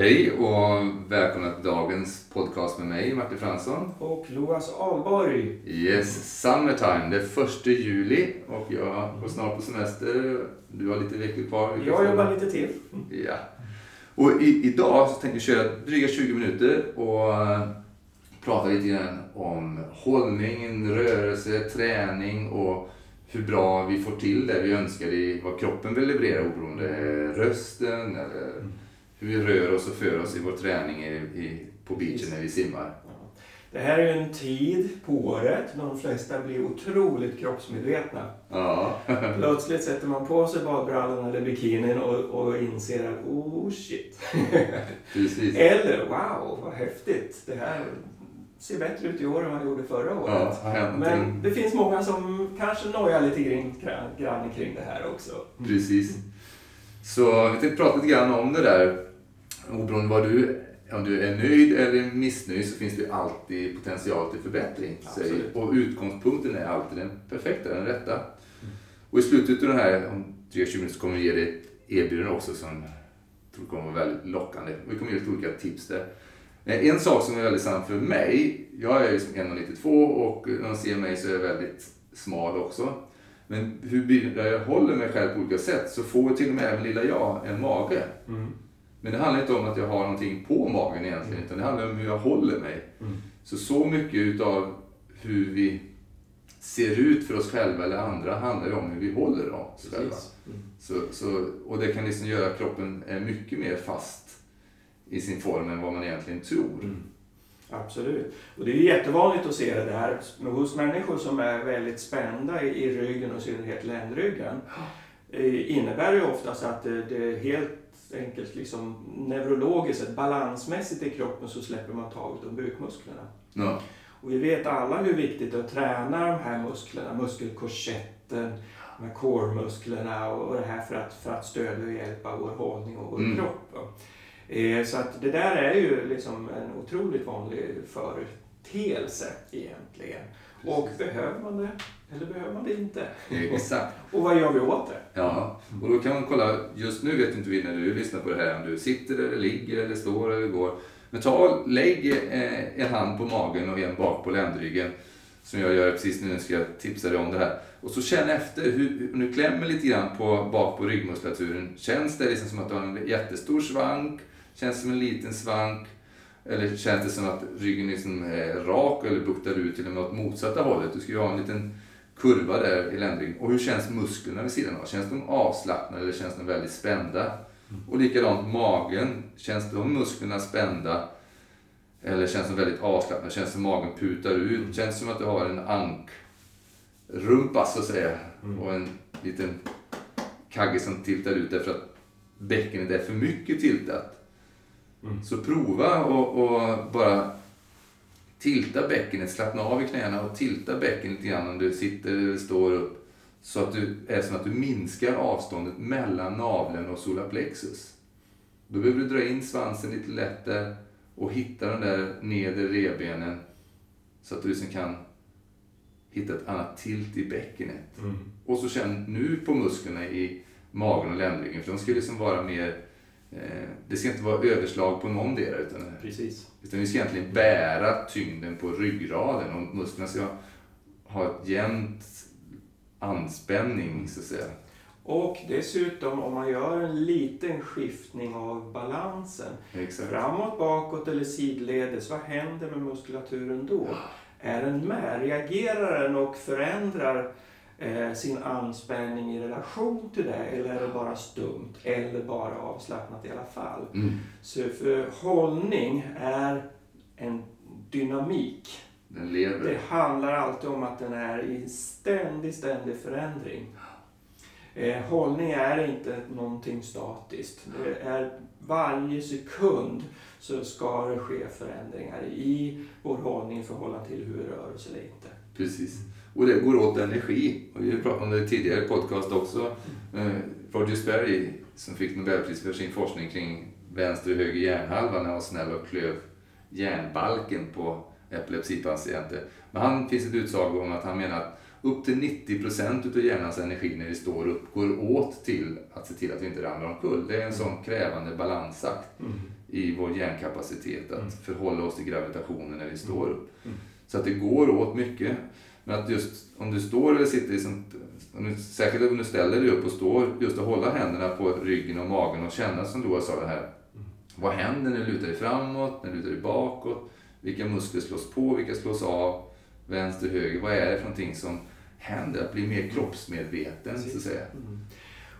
Hej och välkomna till dagens podcast med mig, Martin Fransson. Och Loas Alborg. Yes, summertime. Det är första juli och jag går snart på semester. Du har lite veckor kvar. Jag jobbar lite till. Ja. Och i, idag så tänkte jag köra dryga 20 minuter och eh, prata lite grann om hållning, rörelse, träning och hur bra vi får till det vi önskar i vad kroppen vill leverera oberoende rösten eller hur vi rör oss och för oss i vår träning i, i, på beachen när vi simmar. Det här är ju en tid på året när de flesta blir otroligt kroppsmedvetna. Ja. Plötsligt sätter man på sig badbrallorna eller bikinin och, och inser att oh shit. Precis. eller wow, vad häftigt. Det här ser bättre ut i år än vad det gjorde förra året. Ja, Men det finns många som kanske nojar lite grann, grann kring det här också. Precis. Så vi tänkte prata lite grann om det där. Oberoende vad du, om du är nöjd eller missnöjd så finns det alltid potential till förbättring. Och utgångspunkten är alltid den perfekta, den rätta. Och i slutet av den här, om 3-20 minuter, så kommer vi ge dig ett erbjudande också som jag tror kommer vara väldigt lockande. Vi kommer ge lite olika tips där. Eh, En sak som är väldigt sann för mig, jag är ju som 1,92 och när de ser mig så är jag väldigt smal också. Men hur jag håller mig själv på olika sätt så får till och med även lilla jag en mage. Mm. Men det handlar inte om att jag har någonting på magen egentligen, utan det handlar om hur jag håller mig. Mm. Så så mycket utav hur vi ser ut för oss själva eller andra handlar ju om hur vi håller oss själva. Mm. Så, så, och det kan liksom göra att kroppen är mycket mer fast i sin form än vad man egentligen tror. Mm. Absolut. Och det är jättevanligt att se det där hos människor som är väldigt spända i, i ryggen och i synnerhet ländryggen. eh, innebär ju oftast att det, det är helt enkelt liksom neurologiskt, sett, balansmässigt i kroppen så släpper man taget om bukmusklerna. Ja, Och vi vet alla hur viktigt det är att träna de här musklerna, muskelkorsetten, de här core-musklerna och det här för att, för att stödja och hjälpa vår hållning och vår Mm. kropp. Eh, Så att det där är ju liksom en otroligt vanlig företeelse egentligen. Och behöver man det eller behöver man det inte? exakt. Och vad gör vi åt det? Ja, och då kan man kolla, just nu vet inte vi när du lyssnar på det här om du sitter eller ligger eller står eller går. Men ta lägg eh, en hand på magen och en bak på ländryggen. Som jag gör precis nu ska jag tipsa dig om det här. Och så känn efter, hur, nu klämmer lite grann på, bak på ryggmuskulaturen. Känns det liksom som att du har en jättestor svank? Känns det som en liten svank? Eller känns det som att ryggen liksom är rak eller buktar ut till och med åt motsatta hållet? Du ska ju ha en liten kurva där i ländryggen. Och hur känns musklerna vid sidan av? Känns de avslappnade eller känns de väldigt spända? Och likadant magen. Känns de musklerna spända? Eller känns de väldigt avslappnade? Känns det som magen putar ut? Känns det som att du har en ankrumpa så att säga? Och en liten kagge som tiltar ut därför att bäckenet är för mycket tiltat. Mm. Så prova och, och bara tilta bäckenet, slappna av i knäna och tilta bäckenet lite grann om du sitter eller står upp. Så att du är som att du minskar avståndet mellan naveln och solarplexus. Då behöver du dra in svansen lite lätt där och hitta de där nedre revbenen så att du liksom kan hitta ett annat tilt i bäckenet. Och så känn nu på musklerna i magen och ländryggen för de ska liksom vara mer det ska inte vara överslag på någon del utan Precis. utan vi ska egentligen bära tyngden på ryggraden och musklerna ska ha ett jämnt anspänning så att säga. Och dessutom om man gör en liten skiftning av balansen Exakt. Framåt, bakåt eller sidledes, vad händer med muskulaturen då? Är den med? Reagerar den och förändrar eh, sin anspänning i relation till det? Eller är det bara stumt? Eller bara avslappnat i alla fall? Mm. Så för hållning är en dynamik. Den lever. Det handlar alltid om att den är i ständig, ständig förändring. Eh, hållning är inte någonting statiskt. Det är varje sekund så ska det ske förändringar i vår hållning i förhållande till hur vi rör oss eller inte. Precis. Och det går åt energi. Och vi pratat om det i tidigare podcast också. Eh, Roger Sperry som fick Nobelpris för sin forskning kring vänster och höger hjärnhalva när han var snäll och klöv hjärnbalken på epilepsipatienter. Men han finns ett utsago om att han menar att upp till 90% utav hjärnans energi när vi står upp går åt till att se till att vi inte ramlar omkull. Det är en sån krävande balansakt i vår hjärnkapacitet att Mm. förhålla oss till gravitationen när vi står upp. Mm. Så att det går åt mycket. Men att just om du står eller sitter i sånt, om du, särskilt om du ställer dig upp och står, just att hålla händerna på ryggen och magen och känna som Loa sa det här. Vad händer när du lutar dig framåt, när du lutar dig bakåt? Vilka muskler slås på, vilka slås av? Vänster, höger. Vad är det för någonting som händer? Att bli mer kroppsmedveten så att säga. Mm.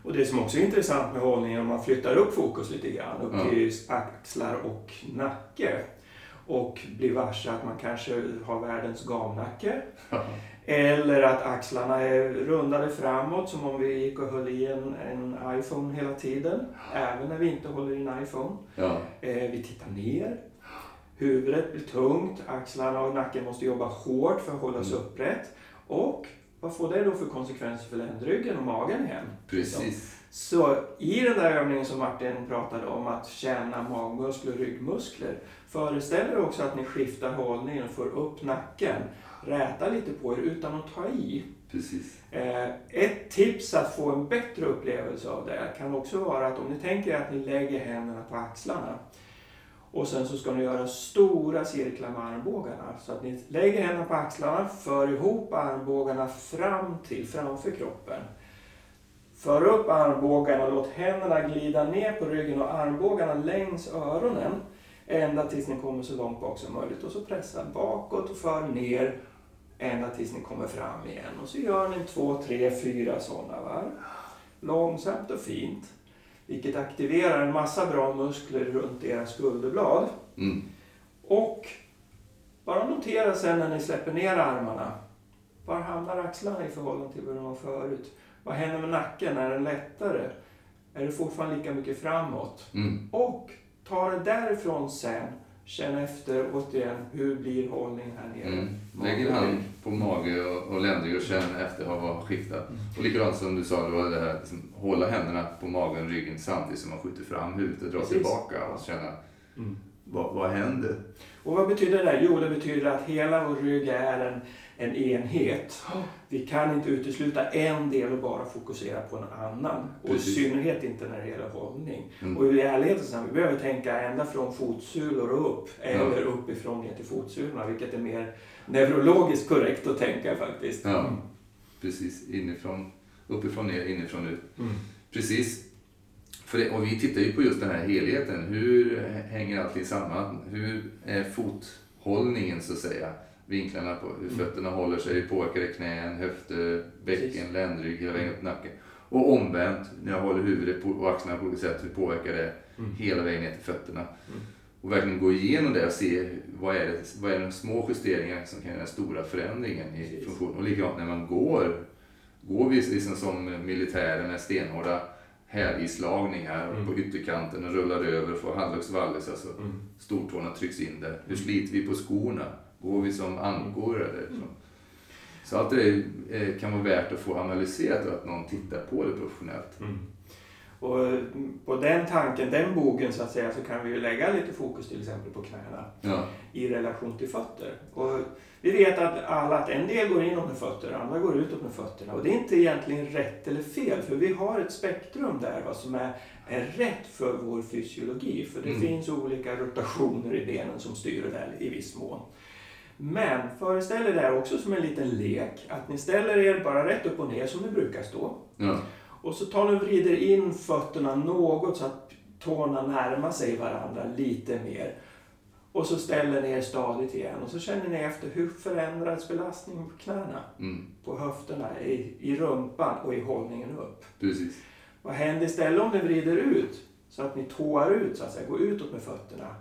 Och det som också är intressant med hållningen om man flyttar upp fokus lite grann, upp Ja. till axlar och nacke och blir varse att man kanske har världens gamnacke eller att axlarna är rundade framåt som om vi gick och höll i en, en iPhone hela tiden, även när vi inte håller i en iPhone. Ja, Eh, vi tittar ner. Huvudet blir tungt, axlarna och nacken måste jobba hårt för att hålla sig Mm. upprätt. Och vad får det då för konsekvenser för ländryggen och magen igen? precis. Så i den där övningen som Martin pratade om, att känna magmuskler och ryggmuskler, föreställer det också att ni skiftar hållning och får upp nacken. Räta lite på er utan att ta i. precis. Eh, Ett tips att få en bättre upplevelse av det kan också vara att om ni tänker att ni lägger händerna på axlarna och sen så ska ni göra stora cirklar med armbågarna. Så att ni lägger händerna på axlarna, för ihop armbågarna fram till framför kroppen. För upp armbågarna låt händerna glida ner på ryggen och armbågarna längs öronen ända tills ni kommer så långt bak som möjligt. Och så pressa bakåt och för ner ända tills ni kommer fram igen. Och så gör ni två, tre, fyra sådana varv. Långsamt och fint. Vilket aktiverar en massa bra muskler runt era skulderblad. Mm. Och bara notera sen när ni släpper ner armarna. Var hamnar axlarna i förhållande till vad de var förut? Vad händer med nacken? Är den lättare? Är det fortfarande lika mycket framåt? Mm. Och ta det därifrån sen. Känn efter återigen, hur blir hållningen här nere? Mm. Lägg en hand på mage och, och ländrygg och känn efter vad skiftat. Och likadant som du sa, det var det här liksom, hålla händerna på magen och ryggen samtidigt som man skjuter fram huvudet och drar Precis. tillbaka och känna Mm. Vad, vad händer? Och vad betyder det? Jo, det betyder att hela vår rygg är en, en enhet. Vi kan inte utesluta en del och bara fokusera på en annan. Och i Precis. synnerhet inte när det gäller hållning. Mm. Och i ärlighetens namn, vi behöver tänka ända från fotsulor och upp. Eller uppifrån ner till fotsulorna, vilket är mer neurologiskt korrekt att tänka faktiskt. Ja, precis. Inifrån, uppifrån ner, inifrån ut. Mm. Precis. För och vi tittar ju på just den här helheten. Hur hänger allting samman? Hur är fothållningen så att säga? Vinklarna på hur Mm. fötterna håller sig, hur påverkar det knän, höfter, bäcken, Precis. ländrygg, hela vägen upp nacken. Och omvänt, när jag håller huvudet och axlarna på olika sätt, hur påverkar det Mm. hela vägen ner till fötterna? Mm. Och verkligen gå igenom det och se vad är, det, vad är de små justeringar som kan göra den stora förändringen i Precis. funktion. Och likadant när man går, går vi liksom som militären med stenhårda hälislagningar Mm. på ytterkanten och rullar över och får hallux valgus, alltså Mm. stortårna trycks in där. Hur sliter vi på skorna? Går vi som ankor eller så? Så allt det där eh, kan vara värt att få analyserat och att någon tittar på det professionellt. Mm. Och mm, på den tanken, den bogen så att säga, så kan vi ju lägga lite fokus till exempel på knäna Ja, i relation till fötter. Och vi vet att alla, att en del går inåt med fötter, andra går utåt med fötterna. Och det är inte egentligen rätt eller fel, för vi har ett spektrum där vad som är, är rätt för vår fysiologi. För det Mm. finns olika rotationer i benen som styr det där i viss mån. Men föreställ er det här också som en liten lek, att ni ställer er bara rätt upp och ner som ni brukar stå. ja, Och så tar ni och vrider in fötterna något så att tårna närmar sig varandra lite mer. Och så ställer ni er stadigt igen och så känner ni efter hur förändras belastningen på knäna, mm, på höfterna, i, i rumpan och i hållningen upp. precis. Vad händer istället om ni vrider ut så att ni tåar ut, så att säga, går utåt med fötterna?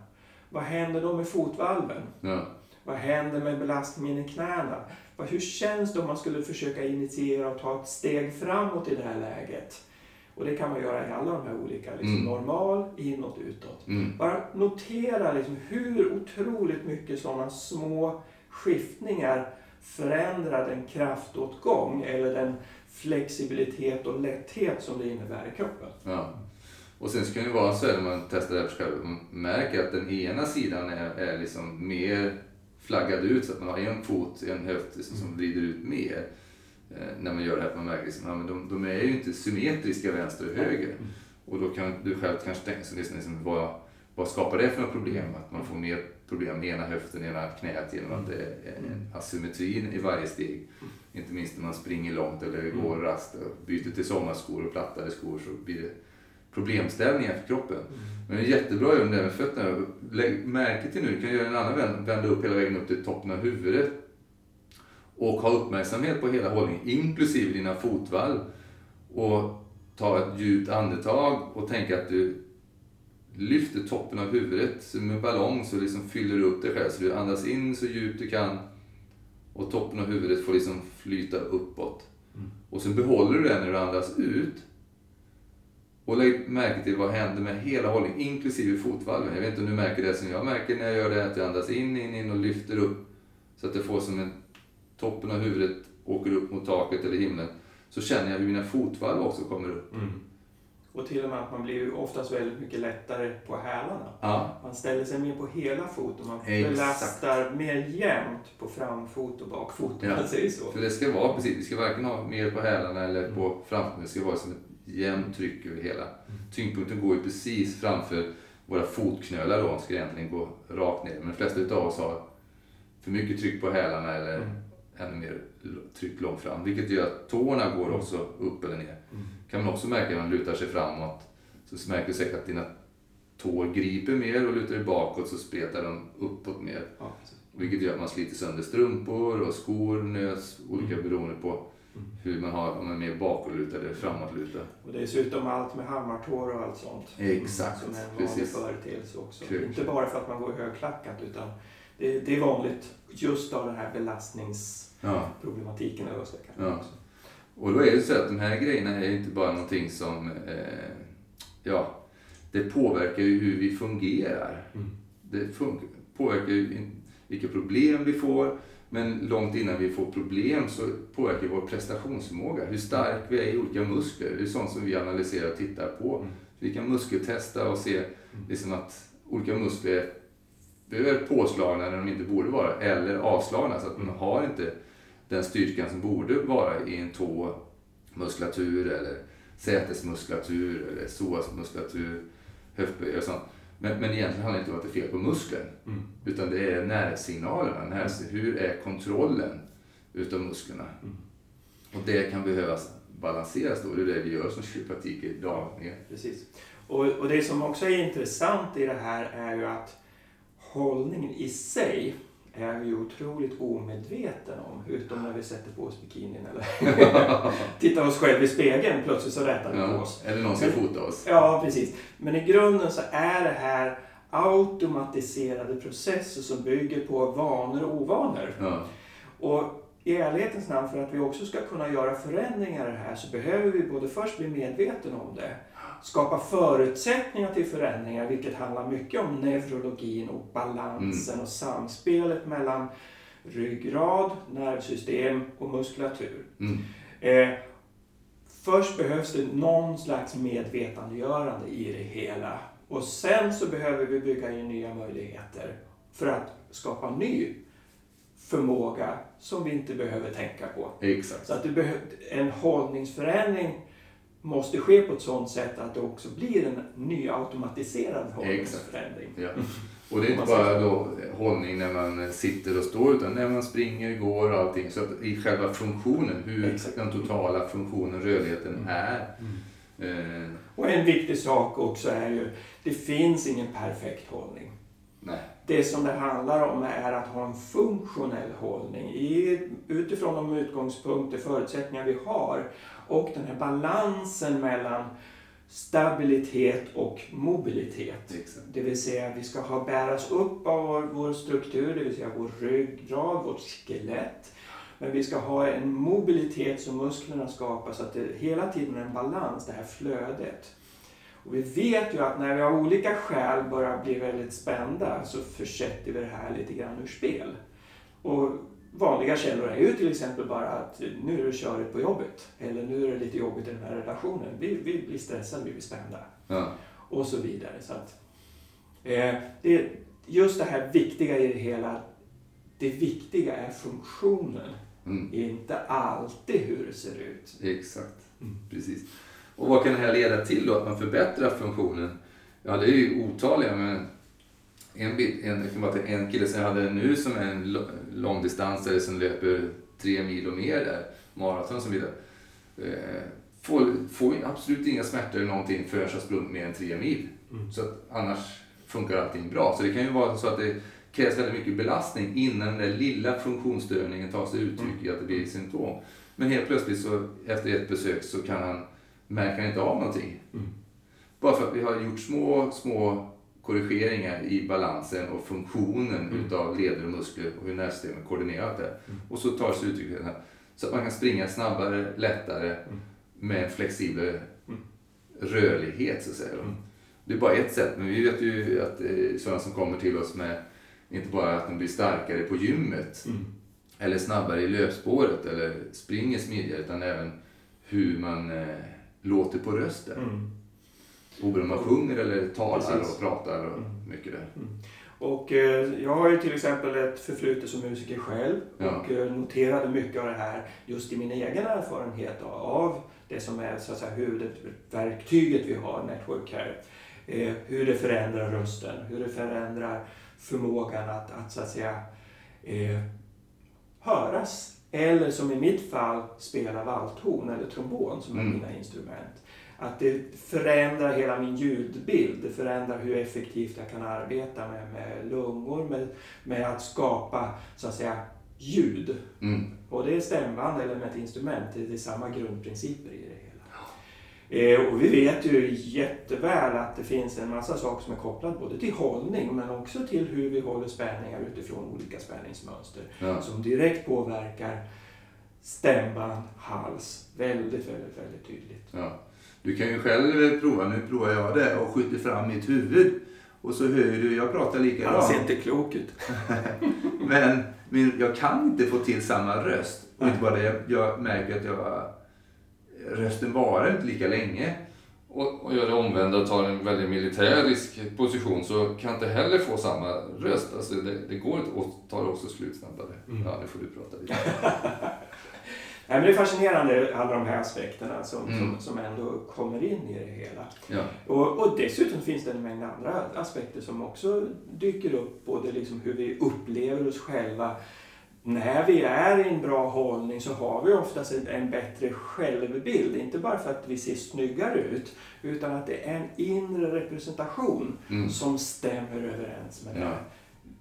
Vad händer då med fotvalven? Ja, Vad händer med belastningen i knäna? Hur känns det om man skulle försöka initiera och ta ett steg framåt i det här läget? Och det kan man göra i alla de här olika, liksom Mm. normal, inåt, utåt. mm, Bara notera liksom hur otroligt mycket sådana små skiftningar förändrar den kraftåtgång eller den flexibilitet och lätthet som det innebär i kroppen. ja. Och sen så kan det vara så här när man testar det här själv, man märker att den ena sidan är, är liksom mer flaggad ut så att man har en fot, en höft liksom, som vrider ut mer. Eh, när man gör det här, att man märker liksom, ja, men de, de är ju inte symmetriska vänster och höger. Och då kan du själv kanske tänka sig liksom, vad, vad skapar det för problem? Att man får mer problem med ena höften, ena knät genom att det är en asymmetri i varje steg. Inte minst när man springer långt eller går rast och byter till sommarskor och plattare skor så blir det problemställningar för kroppen. Men det är jättebra att göra det med fötterna. Lägg märke till nu, du kan göra en annan vänd, vända upp hela vägen upp till toppen av huvudet. Och ha uppmärksamhet på hela hållningen, inklusive dina fotvalv. Och ta ett djupt andetag och tänka att du lyfter toppen av huvudet som en ballong så liksom fyller du upp dig själv. Så du andas in så djupt du kan och toppen av huvudet får liksom flyta uppåt. Och sen behåller du det när du andas ut. Och lägg märke till vad händer med hela hållningen, inklusive fotvalven. Jag vet inte om du märker det som jag märker när jag gör det, att jag andas in, in, in och lyfter upp. Så att det får som en toppen av huvudet åker upp mot taket eller himlen. Så känner jag hur mina fotvalv också kommer upp. Mm. Och till och med att man blir ju oftast väldigt mycket lättare på hälarna. Ja, Man ställer sig mer på hela foten. Man Exakt. belastar mer jämnt på framfot och bakfot Ja. man säger så. för det ska vara precis, vi ska varken ha mer på hälarna eller på framfoten. Det ska vara som ett jämnt tryck över hela. Tyngdpunkten går ju precis framför våra fotknölar då, ska egentligen gå rakt ner. Men de flesta utav oss har för mycket tryck på hälarna eller Mm. Ännu mer tryck långt fram. Vilket gör att tårna går också upp eller ner. Mm. kan man också märka när man lutar sig framåt. Så märker du säkert att dina tår griper mer och lutar dig bakåt så spretar de uppåt mer. Ja. Vilket gör att man sliter sönder strumpor och skor, nös, olika Mm. beroende på hur man har, om man är mer bakåtlutad eller framåtlutad. Och dessutom allt med hammartår och allt sånt. Exakt, Som är en vanlig företeelse också. Kul. Inte bara för att man går högklackat utan det, det är vanligt just av den här belastningsproblematiken. Ja. Eller Ja. Och då är det så att de här grejerna är inte bara någonting som, eh, ja, det påverkar ju hur vi fungerar. Mm. Det fun- påverkar ju vilka problem vi får, men långt innan vi får problem så påverkar vår prestationsförmåga. Hur stark vi är i olika muskler. Det är sånt som vi analyserar och tittar på. Mm. Vi kan muskeltesta och se liksom att olika muskler är påslagna när de inte borde vara, eller avslagna så att man har inte den styrkan som borde vara i en tåmuskulatur eller sätesmuskulatur eller psoasmuskulatur, höftböj och sånt. Men, men egentligen handlar det inte om att det är fel på muskeln. Mm. Utan det är nervsignalerna. Nerv, hur är kontrollen utav musklerna? Mm. Och det kan behövas balanseras då. Det är det vi gör som kiropraktiker dagligen. Precis. Och, och det som också är intressant i det här är ju att hållningen i sig är vi otroligt omedveten om. Utom när vi sätter på oss bikinin eller tittar oss själv i spegeln. Plötsligt så rättar vi på Ja, oss. eller någon ska fota oss. Ja, precis. Men i grunden så är det här automatiserade processer som bygger på vanor och ovanor. Ja, Och i ärlighetens namn, för att vi också ska kunna göra förändringar i det här så behöver vi både först bli medvetna om det, skapa förutsättningar till förändringar, vilket handlar mycket om neurologin och balansen och samspelet mellan ryggrad, nervsystem och muskulatur. mm. Eh, först behövs det någon slags medvetandegörande i det hela. Och sen så behöver vi bygga in nya möjligheter för att skapa ny förmåga som vi inte behöver tänka på. Exakt. Så att det behö- en hållningsförändring måste ske på ett sådant sätt att det också blir en ny automatiserad hållningsförändring. Ja. Och det är inte bara då hållning när man sitter och står utan när man springer, går och allting. Så att i själva funktionen, hur Exakt. den totala funktionen, rörligheten är. Eh, Och en viktig sak också är ju, det finns ingen perfekt hållning. Det som det handlar om är att ha en funktionell hållning i, utifrån de utgångspunkter, förutsättningar vi har och den här balansen mellan stabilitet och mobilitet. Exakt. Det vill säga vi ska ha bäras upp av vår, vår struktur, det vill säga vår ryggrad, vårt skelett. Men vi ska ha en mobilitet som musklerna skapar så att det hela tiden är en balans, det här flödet. Och vi vet ju att när vi av olika skäl börjar bli väldigt spända så försätter vi det här lite grann ur spel. Och vanliga källor är ju till exempel bara att nu är det körigt på jobbet. Eller nu är det lite jobbigt i den här relationen. Vi, vi blir stressade, vi blir spända. Ja. Och så vidare. Så att, eh, det är just det här viktiga i det hela. Det viktiga är funktionen. Mm. Inte alltid hur det ser ut. Exakt. Mm. Precis. Och vad kan det här leda till då? Att man förbättrar funktionen? Ja, det är ju otaliga. Men en, bit, en, jag kan bara ta en kille som jag hade nu som är en långdistansare som löper tre mil och mer där, maraton och så vidare. Eh, får, får ju absolut inga smärtor eller någonting förrän jag har sprungit mer än tre mil. Mm. Så att annars funkar allting bra. Så det kan ju vara så att det krävs väldigt mycket belastning innan den där lilla funktionsstörningen tar sig uttryck i att det blir symptom. Men helt plötsligt så efter ett besök så kan han, märker han inte av någonting. Mm. Bara för att vi har gjort små, små korrigeringar i balansen och funktionen Mm. utav leder och muskler och hur nervsystemet koordinerat det. Mm. Och så tar sig uttryck i den här. Så att man kan springa snabbare, lättare Mm. med en flexibel Mm. rörlighet så att säga. Mm. Det är bara ett sätt, men vi vet ju att eh, sådana som kommer till oss med inte bara att de blir starkare på gymmet Mm. eller snabbare i löpspåret eller springer smidigare utan även hur man eh, låter på rösten. Mm. Oberoende om man sjunger eller talar Precis. och pratar och Mm. mycket där. Och eh, jag har ju till exempel ett förflutet som musiker själv Ja. och eh, noterade mycket av det här just i min egen erfarenhet av- av det som är så att säga huvudverktyget vi har, Network Care. Eh, hur det förändrar rösten, hur det förändrar förmågan att, att så att säga eh, höras. Eller som i mitt fall spela valthorn eller trombon som är Mm. mina instrument. Att det förändrar hela min ljudbild. Det förändrar hur effektivt jag kan arbeta med, med lungor, med, med att skapa så att säga ljud. Mm. Och det är stämband eller med ett instrument, det är samma grundprinciper i det och vi vet ju jätteväl att det finns en massa saker som är kopplade både till hållning men också till hur vi håller spänningar utifrån olika spänningsmönster Ja. som direkt påverkar stämband, hals väldigt, väldigt, väldigt tydligt. Ja. Du kan ju själv prova, nu provar jag det och skjuter fram mitt huvud och så hör du, jag pratar Han likadant. ser inte klok ut. Men min, jag kan inte få till samma röst. Och inte bara det, jag, jag märker att jag, rösten varar inte lika länge. Och, och gör det omvända och tar en väldigt militärisk position så kan inte heller få samma röst. Alltså det, det går inte och tar också slut snabbare. Mm. Ja, nu får du prata lite. Nej, men det är fascinerande alla de här aspekterna som, Mm. som, som ändå kommer in i det hela. Ja. Och, och dessutom finns det en mängd andra aspekter som också dyker upp. Både liksom hur vi upplever oss själva. När vi är i en bra hållning så har vi oftast en, bättre självbild. Inte bara för att vi ser snyggare ut utan att det är en inre representation Mm. som stämmer överens med det. Ja.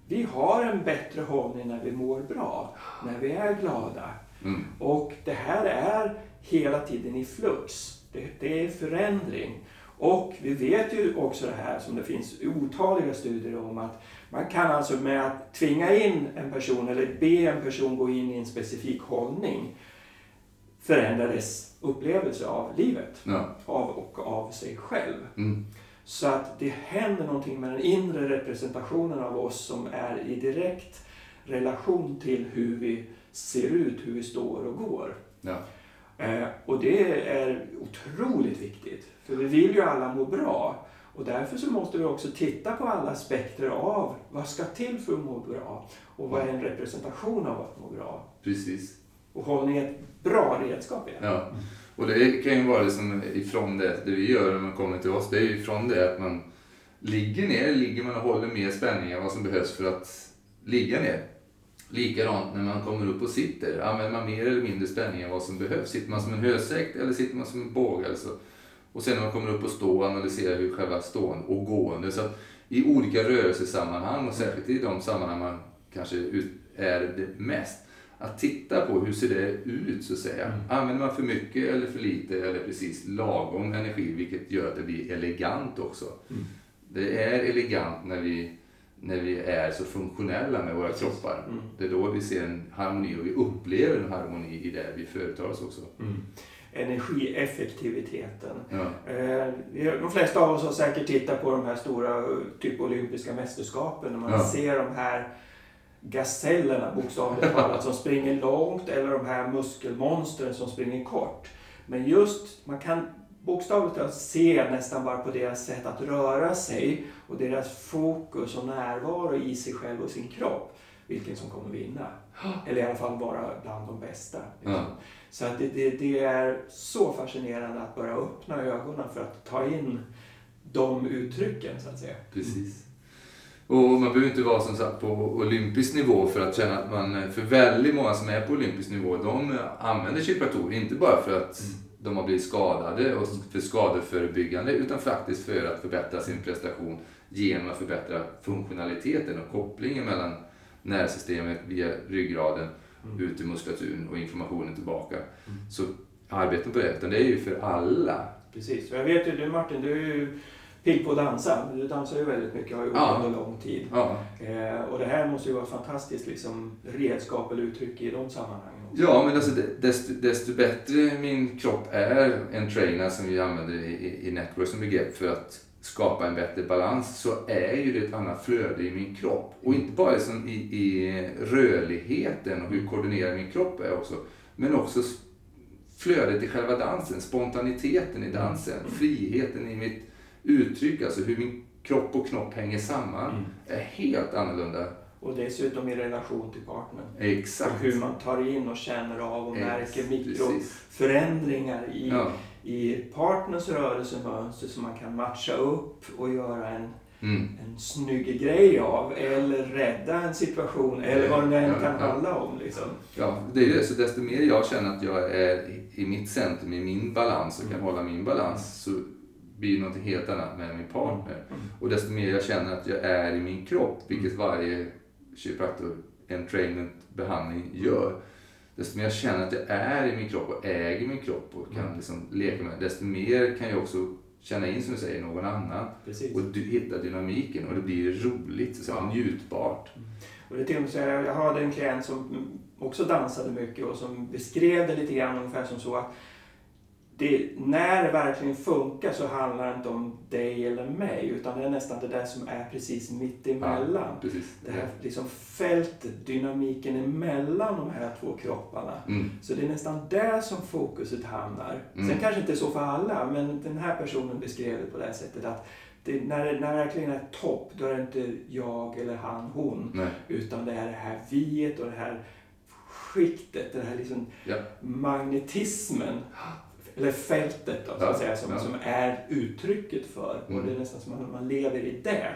Vi har en bättre hållning när vi mår bra, när vi är glada. Mm. Och det här är hela tiden i flux. Det, det är förändring. Och vi vet ju också det här som det finns otaliga studier om att man kan alltså med att tvinga in en person eller be en person gå in i en specifik hållning förändra dess upplevelse av livet, Ja. av och av sig själv. Mm. Så att det händer någonting med den inre representationen av oss som är i direkt relation till hur vi ser ut, hur vi står och går. Ja. Eh, och det är otroligt viktigt, för vi vill ju alla må bra. Och därför så måste vi också titta på alla aspekter av vad ska till för att må bra och vad är en representation av att må bra. Precis. Och hållning är ett bra redskap i det. Ja. Och det kan ju vara liksom ifrån det, det vi gör när man kommer till oss, det är ju ifrån det att man ligger ner, ligger man och håller mer spänning än vad som behövs för att ligga ner. Likadant när man kommer upp och sitter, använder man mer eller mindre spänning än vad som behövs. Sitter man som en hösäck eller sitter man som en båge? Alltså. Och sen när man kommer upp och står och analyserar hur själva stående och gående. Så att i olika rörelsesammanhang och särskilt i de sammanhang man kanske är det mest, att titta på hur ser det ut så att säga. Mm. Använder man för mycket eller för lite eller precis lagom energi vilket gör att det blir elegant också. Mm. Det är elegant när vi, när vi är så funktionella med våra Precis. kroppar. Mm. Det är då vi ser en harmoni och vi upplever en harmoni i det vi företar oss också. Energieffektiviteten. Ja. Eh, vi- De flesta av oss har säkert tittat på de här stora typ olympiska mästerskapen när man Ja. ser de här gasellerna bokstavligt talat som springer långt eller de här muskelmonstren som springer kort. Men just, man kan bokstavligt talat se nästan bara på deras sätt att röra sig och deras fokus och närvaro i sig själv och sin kropp vilken som kommer vinna. Eller i alla fall vara bland de bästa. liksom. Ja. Så att det, det, det är så fascinerande att bara öppna ögonen för att ta in de uttrycken så att säga. Precis. Och man behöver inte vara som sagt på olympisk nivå för att känna att man, för väldigt många som är på olympisk nivå, de använder kiropraktorer, inte bara för att mm. de har blivit skadade och för skadeförebyggande, utan faktiskt för att förbättra sin prestation genom att förbättra funktionaliteten och kopplingen mellan nervsystemet via ryggraden mm. ut i muskulaturen och informationen tillbaka. Mm. Så arbeten på det, utan det är ju för alla. Precis, jag vet ju du Martin, du är ju pigg på att dansa. Du dansar ju väldigt mycket, har gjort ja. under lång tid. Ja. Eh, och det här måste ju vara ett fantastiskt liksom, redskap eller uttryck i de sammanhangen. Också. Ja, men alltså, desto, desto bättre min kropp är en trainer som vi använder i, i network som begrepp för att skapa en bättre balans så är ju det ett annat flöde i min kropp. Och inte bara liksom i, i rörligheten och hur koordinerad min kropp är också. Men också flödet i själva dansen, spontaniteten i dansen, mm. friheten i mitt uttryck, alltså hur min kropp och knopp hänger samman, mm. är helt annorlunda. Och dessutom i relation till partnern. Exakt. Och hur man tar in och känner av och märker mikroförändringar i, ja. I partners rörelsemönster som man kan matcha upp och göra en, mm. en snygg grej av. Eller rädda en situation, eller vad det än kan ja. handla om. Liksom. Ja, det är det. Så desto mer jag känner att jag är i mitt centrum, i min balans och kan mm. hålla min balans, så blir något helt annat med min partner. Mm. Och desto mer jag känner att jag är i min kropp, vilket mm. varje kiropraktor entrainment behandling gör. Desto mer jag känner att jag är i min kropp och äger min kropp och kan mm. liksom leka med desto mer kan jag också känna in, som du säger, någon annan. Precis. Och hitta dynamiken och det blir roligt, så ja. njutbart. Mm. Och det till och så jag hade en klient som också dansade mycket och som beskrev det lite grann ungefär som så att det, när det verkligen funkar så handlar det inte om dig eller mig utan det är nästan det där som är precis mitt emellan. Ja, precis. Det här liksom fältet, dynamiken emellan de här två kropparna. Mm. Så det är nästan där som fokuset hamnar. Mm. Sen kanske inte så för alla men den här personen beskrev det på det här sättet att det, när, det, när det verkligen är topp då är det inte jag eller han, hon. Nej. Utan det är det här viet och det här skiktet, den här liksom ja. magnetismen eller fältet då, att säga, som, ja. som är uttrycket för. Mm. Och det är nästan som att man lever i det.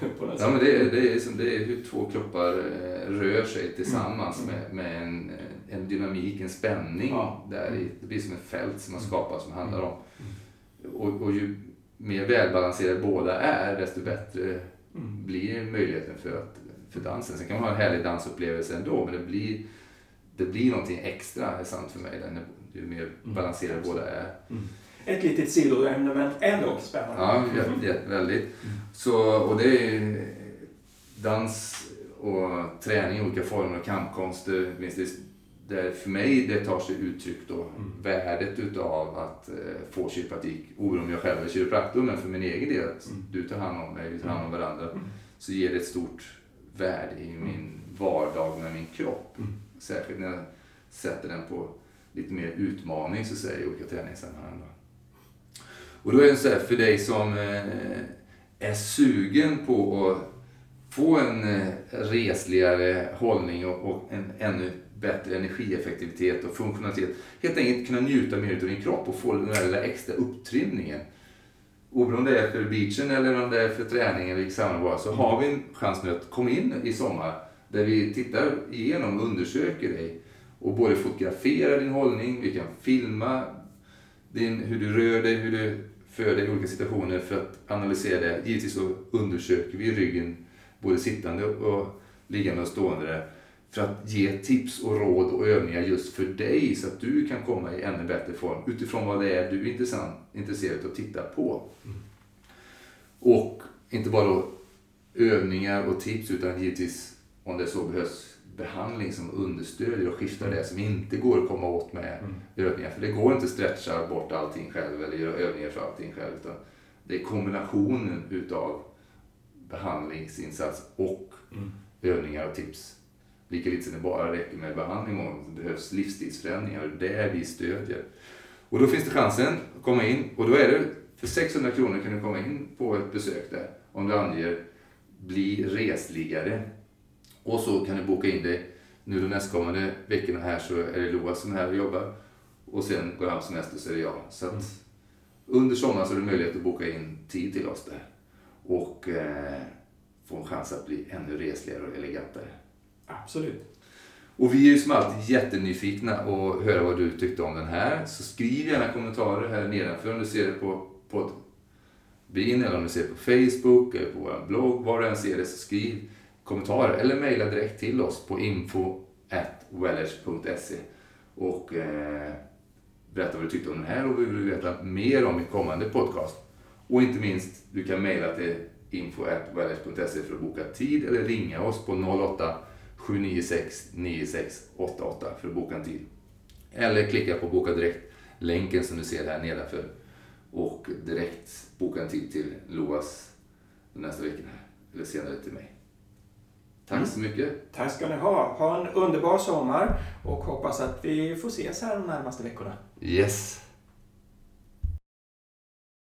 På något ja, sätt. men det är, det, är som, det är hur två kroppar eh, rör sig tillsammans mm. med, med en, en dynamik, en spänning. Ja. Där i, det blir som ett fält som man mm. skapar som handlar om. Mm. Och, och ju mer välbalanserade båda är, desto bättre mm. blir möjligheten för, att, för dansen. Sen kan man ha en härlig dansupplevelse ändå, men det blir, det blir någonting extra, är sant för mig. Den ju mer mm. balanserade mm. båda är. Mm. Ett litet sidoämne men ändå spännande. Ja, väldigt. Mm. Så, och det är dans och träning i olika former och kampkonster. Minst där för mig det tar sig uttryck då mm. värdet utav att eh, få kiropraktik. Oberoende om jag själv är kiropraktor men för min egen del, att mm. du tar hand om mig, vi tar hand om varandra. Mm. Så ger det ett stort värde i min vardag med min kropp. Särskilt när jag sätter den på lite mer utmaning så att säga, i olika träningssammanhang. Och då är det så här, för dig som eh, är sugen på att få en eh, resligare hållning och en ännu bättre energieffektivitet och funktionalitet. Helt enkelt kunna njuta mer av din kropp och få den där lilla extra upptrimningen. Oberoende om det är för beachen eller om det är för träning eller sammanhang så har vi en chans nu att komma in i sommar där vi tittar igenom och undersöker dig och både fotografera din hållning, vi kan filma din, hur du rör dig, hur du för dig i olika situationer för att analysera det. Givetvis så undersöker vi ryggen både sittande och liggande och stående där för att ge tips och råd och övningar just för dig så att du kan komma i ännu bättre form utifrån vad det är du är intressant, intresserad av att titta på. Mm. Och inte bara då övningar och tips utan givetvis om det så behövs behandling som understödjer och skiftar det som inte går att komma åt med mm. övningar. För det går inte att stretcha bort allting själv eller göra övningar för allting själv. Utan det är kombinationen utav behandlingsinsats och mm. övningar och tips. Lika lite som det bara räcker med behandling och det behövs livsstilsförändringar. Det är vi stödjer. Och då finns det chansen att komma in och då är det för 600 kronor kan du komma in på ett besök där om du anger bli resligare och så kan du boka in dig. Nu de nästkommande veckorna här så är det Loa som är här och jobbar. Och sen går han på semester så är det jag. Så att, under sommaren så är det möjlighet att boka in tid till oss där. Och eh, få en chans att bli ännu resligare och elegantare. Absolut. Och vi är ju som alltid jättenyfikna och höra vad du tyckte om den här. Så skriv gärna kommentarer här nedanför om du ser det på poddbin eller om du ser det på Facebook eller på vår blogg. Var du än ser det så skriv kommentarer eller mejla direkt till oss på info.wellers.se och eh, berätta vad du tyckte om den här och vi vill veta mer om i kommande podcast. Och inte minst, du kan mejla till info.wellers.se för att boka tid eller ringa oss på 08 796 9688 för att boka en tid. Eller klicka på boka direkt-länken som du ser här nedanför och direkt boka en tid till Loas nästa vecka eller senare till mig. Tack mm. så mycket. Tack ska ni ha. Ha en underbar sommar och hoppas att vi får ses här de närmaste veckorna. Yes.